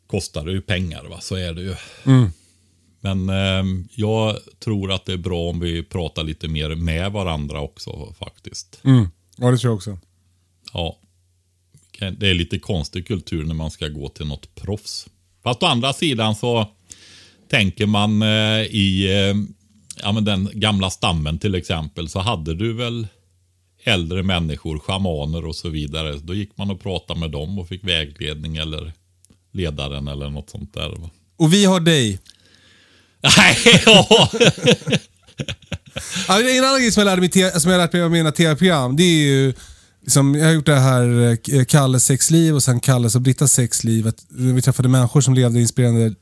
kostar det ju pengar. Va? Så är det ju. Men eh, jag tror att det är bra om vi pratar lite mer med varandra också faktiskt. Mm. Ja, det tror jag också. Ja. Det är lite konstig kultur när man ska gå till något proffs. Fast å andra sidan så tänker man eh, i eh, ja, men den gamla stammen till exempel så hade du väl äldre människor, schamaner och så vidare. Då gick man och pratade med dem och fick vägledning eller ledaren eller något sånt där. va. Och vi har dig. Nej, ja. En annan grej som jag lärde mig, te- som jag lärt mig av mina tv-program, det är ju Liksom, jag har gjort det här eh, Kalles sexliv och sen Kalles och Brittas sexliv. Att vi träffade människor som levde inspirerande,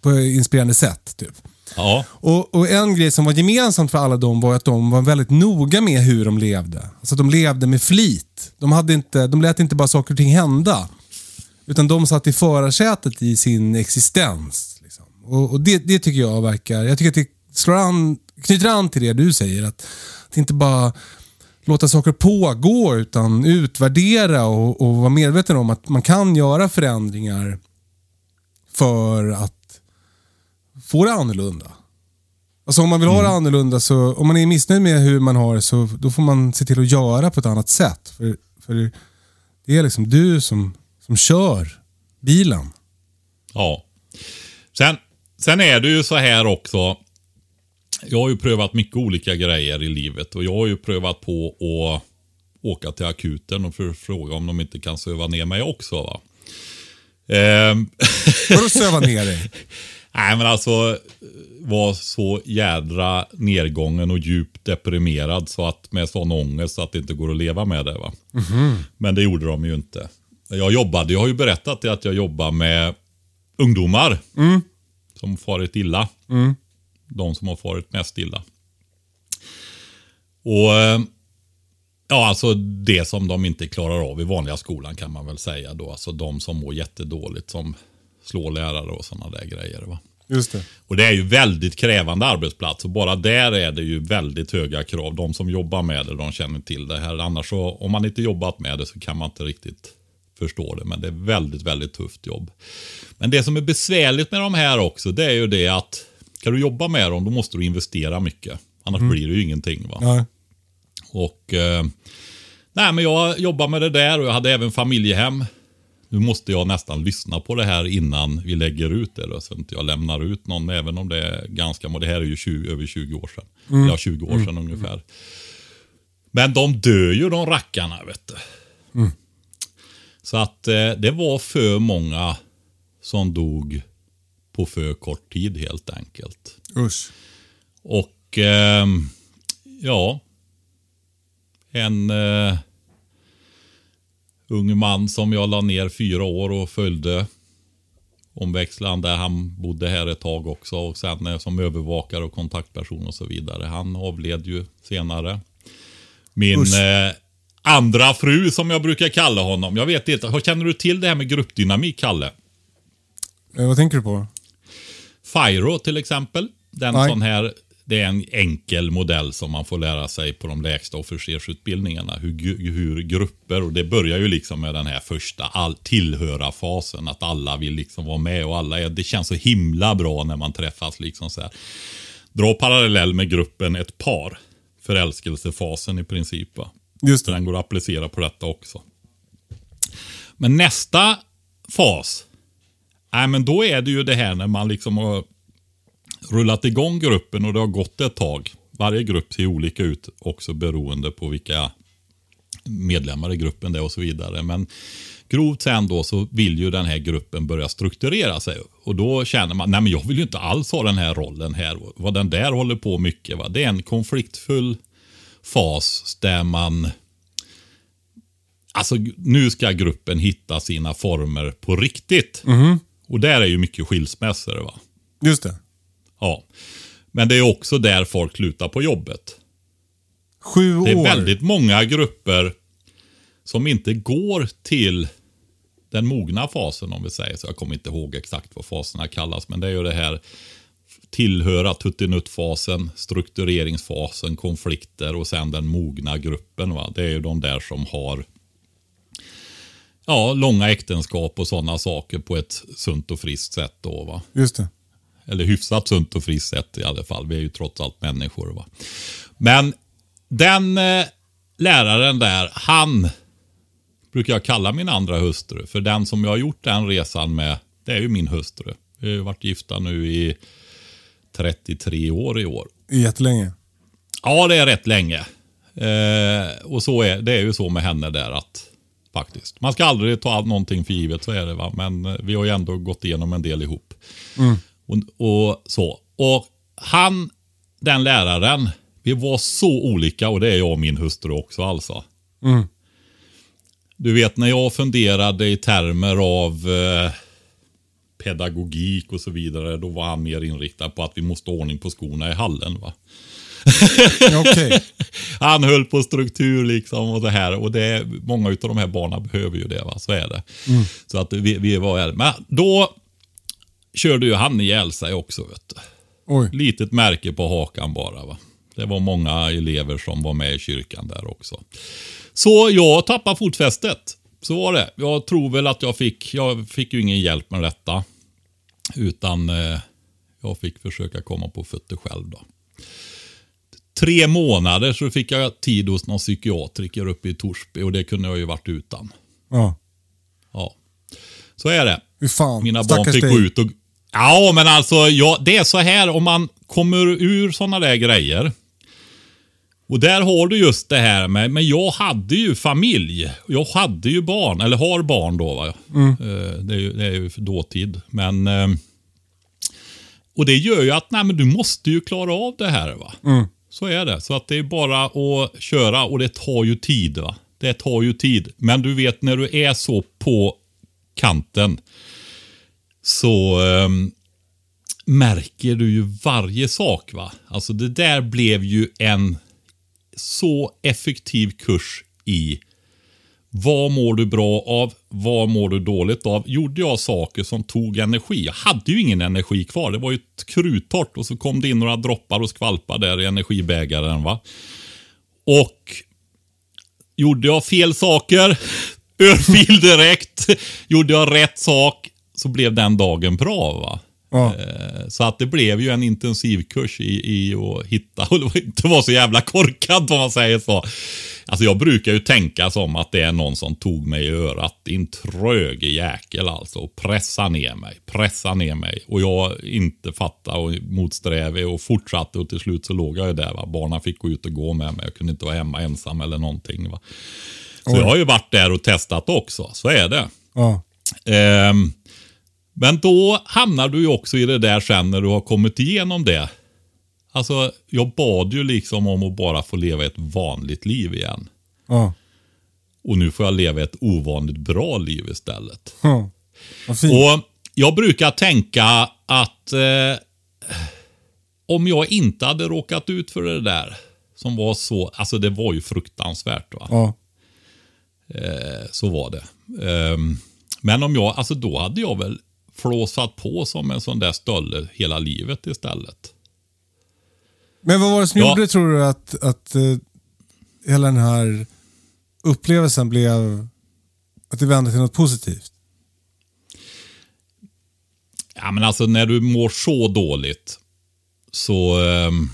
på inspirerande sätt. Typ. ja. Och, och En grej som var gemensamt för alla dem var att de var väldigt noga med hur de levde. Alltså de levde med flit. De, hade inte, de lät inte bara saker och ting hända. Utan de satt i förarsätet i sin existens. Liksom. Och, och det, det tycker jag verkar... Jag tycker att det slår an, knyter an till det du säger. Att, att inte bara låta saker pågå utan utvärdera och, och vara medveten om att man kan göra förändringar för att få det annorlunda. Alltså om man vill ha det annorlunda, så om man är missnöjd med hur man har det, så då får man se till att göra på ett annat sätt. För, för det är liksom du som, som kör bilen. Ja. Sen, sen är det ju så här också. Jag har ju prövat mycket olika grejer i livet och jag har ju prövat på att åka till akuten och fråga om de inte kan söva ner mig också. Va? Ehm, Vadå söva ner dig? Nej men alltså var så jädra nedgången och djupt deprimerad så att med sån ångest så att det inte går att leva med det. va. Men det gjorde de ju inte. Jag jobbade, jag har ju berättat det att jag jobbar med ungdomar som farit illa. De som har farit mest illa. Och eh, Ja, alltså det som de inte klarar av i vanliga skolan kan man väl säga då. Alltså de som mår jättedåligt, som slår lärare och sådana där grejer. Va? Just det. Och det är ju väldigt krävande arbetsplats och bara där är det ju väldigt höga krav. De som jobbar med det, de känner till det här. Annars så, om man inte jobbat med det så kan man inte riktigt förstå det. Men det är väldigt, väldigt tufft jobb. Men det som är besvärligt med de här också, det är ju det att ska du jobba med dem, då måste du investera mycket. Annars blir det ju ingenting. Va? Ja. Och eh, nej, men jag jobbar med det där och jag hade även familjehem. Nu måste jag nästan lyssna på det här innan vi lägger ut det. Då, så inte jag lämnar ut någon, även om det är ganska... Det här är ju 20, över 20 år sedan. Ja, 20 år sedan ungefär. Men de dör ju de rackarna, vet du. Så att eh, det var för många som dog på för kort tid helt enkelt. Usch. Och ehm, ja, en eh, ung man som jag la ner fyra år och följde omväxlande. Han bodde här ett tag också och sen eh, som övervakare och kontaktperson och så vidare. Han avled ju senare. Min eh, andra fru som jag brukar kalla honom. Jag vet inte, känner du till det här med gruppdynamik, Kalle? Eh, vad tänker du på? Fyro till exempel. Den Nej. sån här, det är en enkel modell som man får lära sig på de lägsta officersutbildningarna. Hur, hur grupper, och det börjar ju liksom med den här första all, tillhöra-fasen. Att alla vill liksom vara med och alla är, det känns så himla bra när man träffas. liksom så här. Dra parallell med gruppen ett par. Förälskelsefasen i princip. Va? Just det. den går att applicera på detta också. Men nästa fas, nej, men då är det ju det här när man liksom har rullat igång gruppen och det har gått ett tag. Varje grupp ser olika ut också beroende på vilka medlemmar i gruppen det är och så vidare. Men grovt sen då så vill ju den här gruppen börja strukturera sig. Och då känner man, nej men jag vill ju inte alls ha den här rollen här. Vad den där håller på mycket. Va? Det är en konfliktfull fas där man Alltså nu ska gruppen hitta sina former på riktigt. Mm-hmm. Och där är ju mycket skilsmässor. va. Just det. Ja. Men det är också där folk slutar på jobbet. Sju Det är år. väldigt många grupper som inte går till den mogna fasen om vi säger så. Jag kommer inte ihåg exakt vad faserna kallas. Men det är ju det här tillhöra tuttinuttfasen, struktureringsfasen, konflikter och sen den mogna gruppen. Va? Det är ju de där som har ja, långa äktenskap och sådana saker på ett sunt och friskt sätt. Då, va? Just det. Eller hyfsat sunt och friskt sätt i alla fall. Vi är ju trots allt människor. Va? Men den eh, läraren där, han brukar jag kalla min andra hustru. För den som jag har gjort den resan med, det är ju min hustru. Vi har ju varit gifta nu i 33 år i år. Jättelänge. Ja, det är rätt länge. Eh, och så är det är ju så med henne där att faktiskt. Man ska aldrig ta någonting för givet, så är det va. Men eh, vi har ju ändå gått igenom en del ihop. Och, och så. Och han, den läraren, vi var så olika och det är jag och min hustru också alltså. Du vet när jag funderade i termer av eh, pedagogik och så vidare, då var han mer inriktad på att vi måste ha ordning på skorna i hallen. va. Okej. Han höll på struktur liksom och det här. Och det är, många av de här barnen behöver ju det. Va? Så är det. Så att vi, vi var Men då körde ju han ihjäl sig också. Vet du. Oj. Litet märke på hakan bara. Va? Det var många elever som var med i kyrkan där också. Så jag tappade fotfästet. Så var det. Jag tror väl att jag fick, jag fick ju ingen hjälp med detta. Utan eh, jag fick försöka komma på fötter själv då. Tre månader så fick jag tid hos någon psykiatriker uppe i Torsby och det kunde jag ju varit utan. Ja. Ja, så är det. Fy fan. Mina barn fick dig. gå ut och... Ja, men alltså ja, det är så här om man kommer ur sådana där grejer. Och där har du just det här med, men jag hade ju familj. Jag hade ju barn, eller har barn då. Va? Eh, Det, är ju, det är ju dåtid. Men... eh, Och det gör ju att nej, men du måste ju klara av det här. va. Så är det. Så att det är bara att köra och det tar ju tid. va. Det tar ju tid. Men du vet när du är så på kanten så eh, märker du ju varje sak. va. Alltså det där blev ju en så effektiv kurs i vad mår du bra av? Vad mår du dåligt av? Gjorde jag saker som tog energi? Jag hade ju ingen energi kvar. Det var ju ett kruttorrt och så kom det in några droppar och skvalpade där i energibägaren. va. Och gjorde jag fel saker, örfil direkt. gjorde jag rätt sak så blev den dagen bra. va. Ja. Eh, Så att det blev ju en intensivkurs i, i att hitta och inte vara så jävla korkad om man säger så. Alltså jag brukar ju tänka som att det är någon som tog mig i örat. Din tröge jäkel alltså. Och pressa ner mig. Pressa ner mig. Och jag inte fattade och motsträvig och fortsatte och till slut så låg jag ju där. Va? Barnen fick gå ut och gå med mig. Jag kunde inte vara hemma ensam eller någonting. Va? Så jag har ju varit där och testat också. Så är det. Ja. Ehm, men då hamnar du ju också i det där sen när du har kommit igenom det. Alltså, jag bad ju liksom om att bara få leva ett vanligt liv igen. Ja. Och nu får jag leva ett ovanligt bra liv istället. ja. Och jag brukar tänka att eh, om jag inte hade råkat ut för det där som var så, alltså det var ju fruktansvärt. Va? Ja. Eh, så var det. Ehm, men om jag, alltså då hade jag väl flåsat på som en sån där stölle hela livet istället. Men vad var det som Ja. gjorde, tror du, att, att eh, hela den här upplevelsen blev... Att det vände till något positivt? Ja, men alltså när du mår så dåligt så... ehm,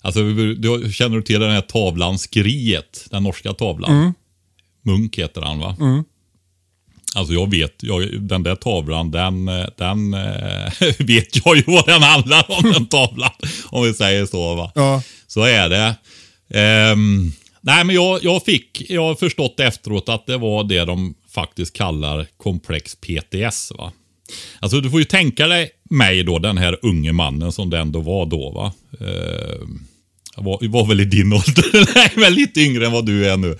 alltså, du, känner du till den här tavlan Skriet? Den norska tavlan? Munk heter han va? Alltså jag vet, jag, den där tavlan, den, eh, den eh, vet jag ju vad den handlar om, den tavlan. Om vi säger så va. Ja. Så är det. Ehm, nej, men jag, jag fick, jag har förstått efteråt att det var det de faktiskt kallar komplex PTS. va. Alltså du får ju tänka dig mig då, den här unge mannen som det ändå var då. va. Ehm, jag var, jag var väl i din ålder, nej men lite yngre än vad du är nu.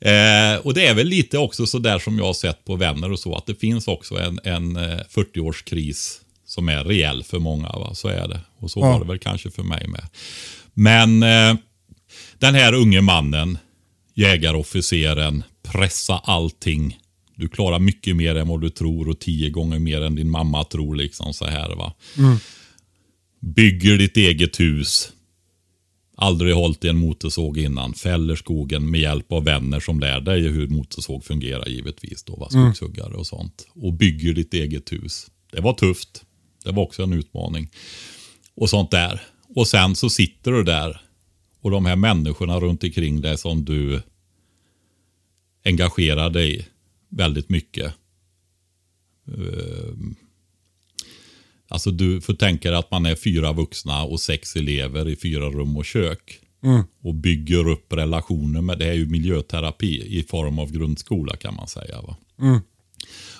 Eh, och det är väl lite också så där som jag har sett på vänner och så, att det finns också en, en eh, 40-årskris som är reell för många. Va? Så är det. Och så Ja. var det väl kanske för mig med. Men eh, den här unge mannen, jägarofficeren, pressa allting. Du klarar mycket mer än vad du tror och tio gånger mer än din mamma tror. liksom så här va. Bygger ditt eget hus. Aldrig hållit i en motorsåg innan. Fäller skogen med hjälp av vänner som lär dig hur motorsåg fungerar givetvis. Då, va? Skogshuggare och sånt. Och bygger ditt eget hus. Det var tufft. Det var också en utmaning. Och sånt där. Och sen så sitter du där. Och de här människorna runt omkring dig som du engagerar dig väldigt mycket. Alltså du får tänka dig att man är fyra vuxna och sex elever i fyra rum och kök. Och bygger upp relationer med, det är ju miljöterapi i form av grundskola kan man säga. Va?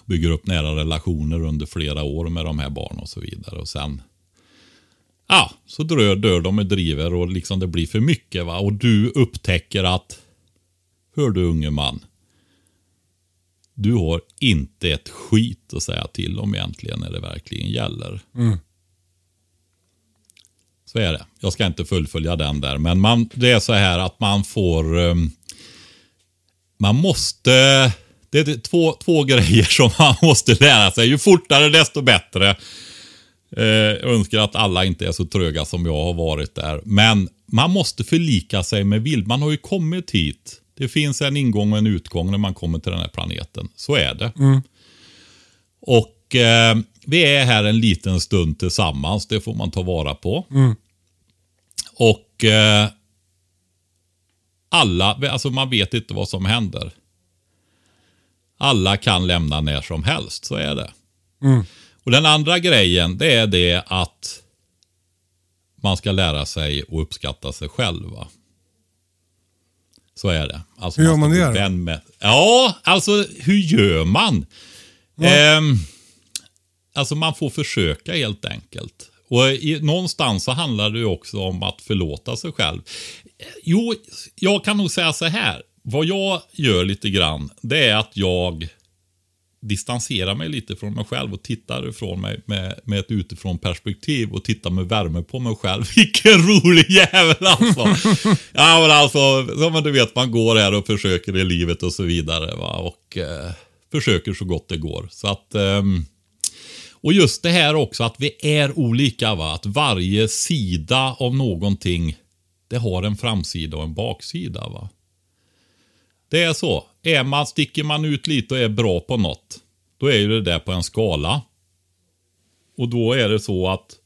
Bygger upp nära relationer under flera år med de här barnen och så vidare. Och sen Ja, så dör, dör de med driver och liksom det blir för mycket. va Och du upptäcker att Hör du unge man. Du har inte ett skit att säga till om egentligen när det verkligen gäller. Så är det. Jag ska inte fullfölja den där. Men man, det är så här att man får... ehm, man måste... Det är två, två grejer som man måste lära sig. Ju fortare desto bättre. Eh, jag önskar att alla inte är så tröga som jag har varit där. Men man måste förlika sig med vild. Man har ju kommit hit. Det finns en ingång och en utgång när man kommer till den här planeten. Så är det. Och eh, vi är här en liten stund tillsammans. Det får man ta vara på. Och eh, alla, alltså man vet inte vad som händer. Alla kan lämna när som helst, så är det. Och den andra grejen, det är det att man ska lära sig att uppskatta sig själv. Va? Så är det. Alltså Hur gör man ska det Med, ja, alltså hur gör man? Ehm, alltså man får försöka helt enkelt. Och i, någonstans så handlar det ju också om att förlåta sig själv. Jo, jag kan nog säga så här. Vad jag gör lite grann, det är att jag distanserar mig lite från mig själv och tittar ifrån mig med, med ett utifrån perspektiv och tittar med värme på mig själv. Vilken rolig jävel alltså! ja men alltså, som du vet, man går här och försöker i livet och så vidare. Va? Och eh, försöker så gott det går. Så att... eh, och just det här också att vi är olika. va Att varje sida av någonting, det har en framsida och en baksida. va det är så. Är man, sticker man ut lite och är bra på något, då är ju det där på en skala. Och då är det så att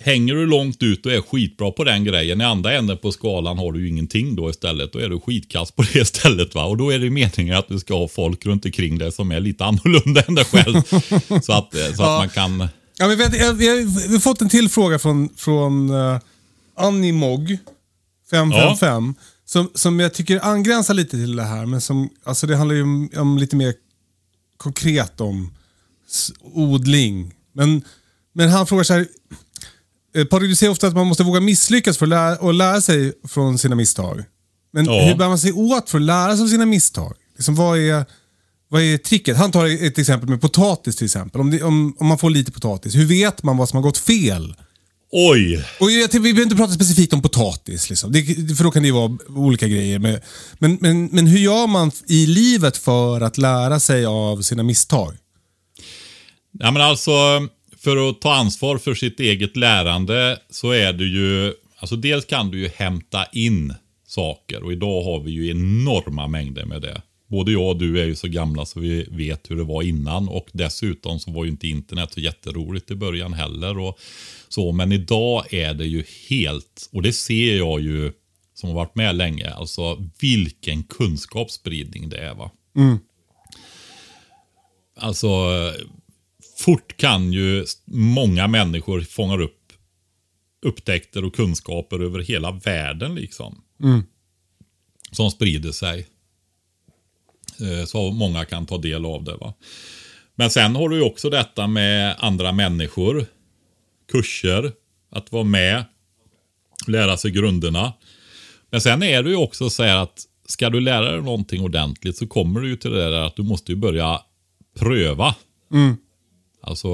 hänger du långt ut och är skitbra på den grejen, i andra änden på skalan har du ju ingenting då istället. Då är du skitkast på det istället. va. Och då är det meningen att du ska ha folk runt omkring dig som är lite annorlunda än dig själv. så att, eh, så att man kan... Ja, men vi, har, vi har fått en till fråga från, från uh, Animog 555. Som, som jag tycker angränsar lite till det här. Men som, alltså det handlar ju om, om lite mer konkret om odling. Men, men han frågar så här. Eh, Patrik, du säger ofta att man måste våga misslyckas för att lära, och lära sig från sina misstag. Men Ja. hur bär man sig åt för att lära sig av sina misstag? Liksom, vad, är, vad är tricket? Han tar ett exempel med potatis till exempel. Om, det, om, om man får lite potatis, hur vet man vad som har gått fel? Oj! Och jag, vi behöver inte prata specifikt om potatis, liksom. det, för då kan det ju vara olika grejer. Men, men, men, men hur gör man i livet för att lära sig av sina misstag? Ja, men alltså, för att ta ansvar för sitt eget lärande så är det ju, alltså dels kan du ju hämta in saker och idag har vi ju enorma mängder med det. Både jag och du är ju så gamla så vi vet hur det var innan och dessutom så var ju inte internet så jätteroligt i början heller. Och så, men idag är det ju helt, och det ser jag ju som har varit med länge, alltså vilken kunskapsspridning det är. va. Alltså, fort kan ju många människor fånga upp upptäckter och kunskaper över hela världen liksom. Som sprider sig. Eh, Så många kan ta del av det. va. Men sen har du ju också detta med andra människor. Kurser. Att vara med. Lära sig grunderna. Men sen är det ju också så här att ska du lära dig någonting ordentligt så kommer du ju till det där att du måste ju börja pröva. Alltså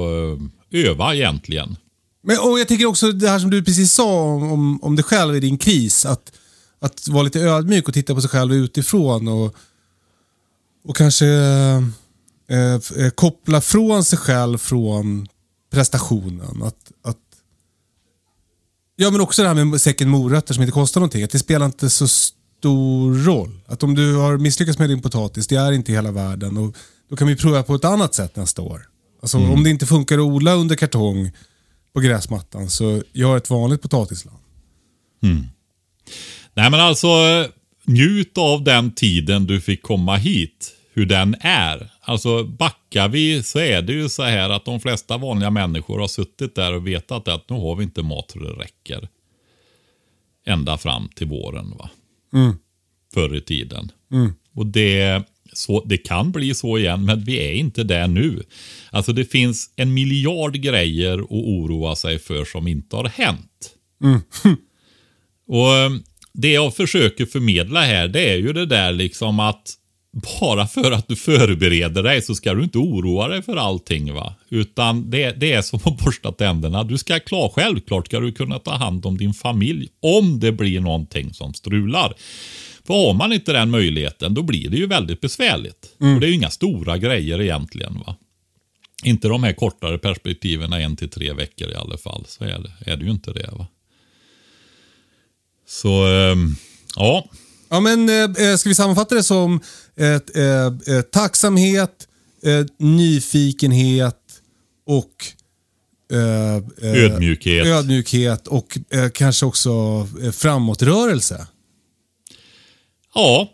eh, öva egentligen. Men, och Jag tycker också det här som du precis sa om, om, om dig själv i din kris. Att, att vara lite ödmjuk och titta på sig själv utifrån. Och, och kanske eh, eh, koppla från sig själv från prestationen. Att, att, ja, men också det här med säcken morötter som inte kostar någonting. Att det spelar inte så stor roll. Att om du har misslyckats med din potatis, det är inte hela världen. Och då kan vi prova på ett annat sätt nästa år. Alltså, Om det inte funkar att odla under kartong på gräsmattan, så gör ett vanligt potatisland. Nej men alltså njut av den tiden du fick komma hit. Hur den är. Alltså backar vi så är det ju så här att de flesta vanliga människor har suttit där och vetat att nu har vi inte mat så det räcker. Ända fram till våren va. Förr i tiden. Och det, så, det kan bli så igen men vi är inte där nu. Alltså det finns en miljard grejer att oroa sig för som inte har hänt. Och eh, det jag försöker förmedla här det är ju det där liksom att bara för att du förbereder dig så ska du inte oroa dig för allting va. Utan det, det är som att borsta tänderna. Du ska klara, självklart ska du kunna ta hand om din familj om det blir någonting som strular. För har man inte den möjligheten då blir det ju väldigt besvärligt. Och det är ju inga stora grejer egentligen va. Inte de här kortare perspektiven, en till tre veckor i alla fall. Så är det, är det ju inte det va. Så, ehm, ja. Ja, men eh, ska vi sammanfatta det som ett, eh, eh, tacksamhet, eh, nyfikenhet och eh, eh, Ödmjukhet. ödmjukhet och eh, kanske också eh, framåtrörelse. Ja.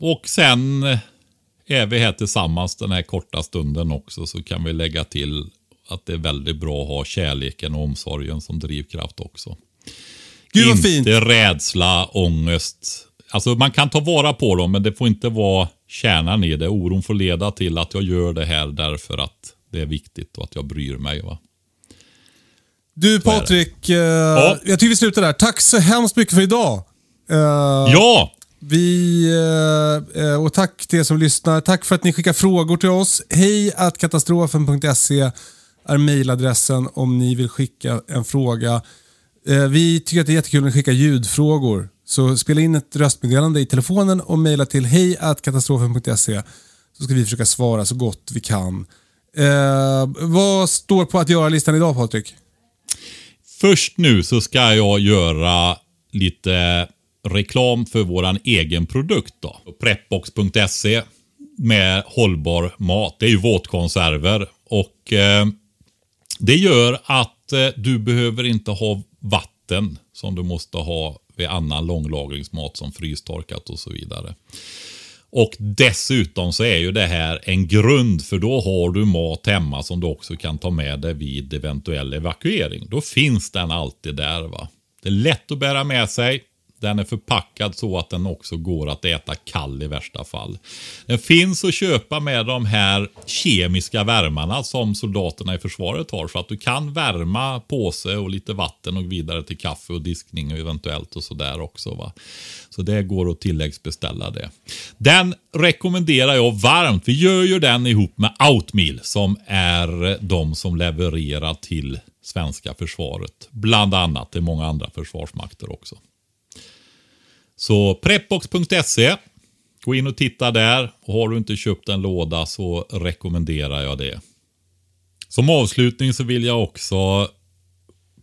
Och sen eh, är vi här tillsammans den här korta stunden också så kan vi lägga till att det är väldigt bra att ha kärleken och omsorgen som drivkraft också. Gud vad inte fint. rädsla, ångest. Alltså man kan ta vara på dem men det får inte vara kärnan i det. Oron får leda till att jag gör det här därför att det är viktigt och att jag bryr mig. Va? Du. Patrik, eh, jag tycker vi slutar där. Tack så hemskt mycket för idag. Eh, Ja! Vi, eh, eh, och tack till er som lyssnar. Tack för att ni skickar frågor till oss. Hej att katastrofen.se är mejladressen om ni vill skicka en fråga. Eh, vi tycker att det är jättekul när ni skickar ljudfrågor. Så spela in ett röstmeddelande i telefonen och mejla till hejkatastrofen.se så ska vi försöka svara så gott vi kan. Eh, vad står på att göra-listan idag Patrik? Först nu så ska jag göra lite reklam för våran egen produkt då. Prepbox.se med hållbar mat. Det är ju våtkonserver och eh, det gör att eh, du behöver inte ha vatten som du måste ha vid annan långlagringsmat som frystorkat och så vidare. Och dessutom så är ju det här en grund för då har du mat hemma som du också kan ta med dig vid eventuell evakuering. Då finns den alltid där. va. Det är lätt att bära med sig. Den är förpackad så att den också går att äta kall i värsta fall. Den finns att köpa med de här kemiska värmarna som soldaterna i försvaret har. Så att du kan värma påse och lite vatten och vidare till kaffe och diskning och eventuellt och sådär också. Va? Så det går att tilläggsbeställa det. Den rekommenderar jag varmt. Vi gör ju den ihop med Outmeal som är de som levererar till svenska försvaret. Bland annat. till många andra försvarsmakter också. Så prepbox.se. Gå in och titta där. Och har du inte köpt en låda så rekommenderar jag det. Som avslutning så vill jag också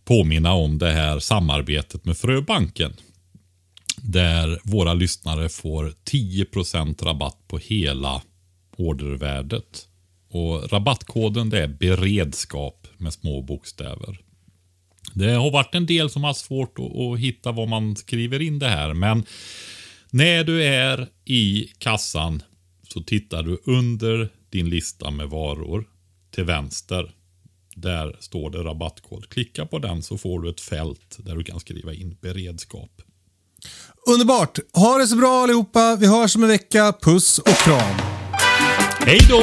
påminna om det här samarbetet med Fröbanken. Där våra lyssnare får 10% rabatt på hela ordervärdet. Och rabattkoden det är beredskap med små bokstäver. Det har varit en del som har svårt att, att hitta vad man skriver in det här. Men när du är i kassan så tittar du under din lista med varor till vänster. Där står det rabattkod. Klicka på den så får du ett fält där du kan skriva in beredskap. Underbart! Ha det så bra allihopa. Vi hörs om en vecka. Puss och kram. Hej då!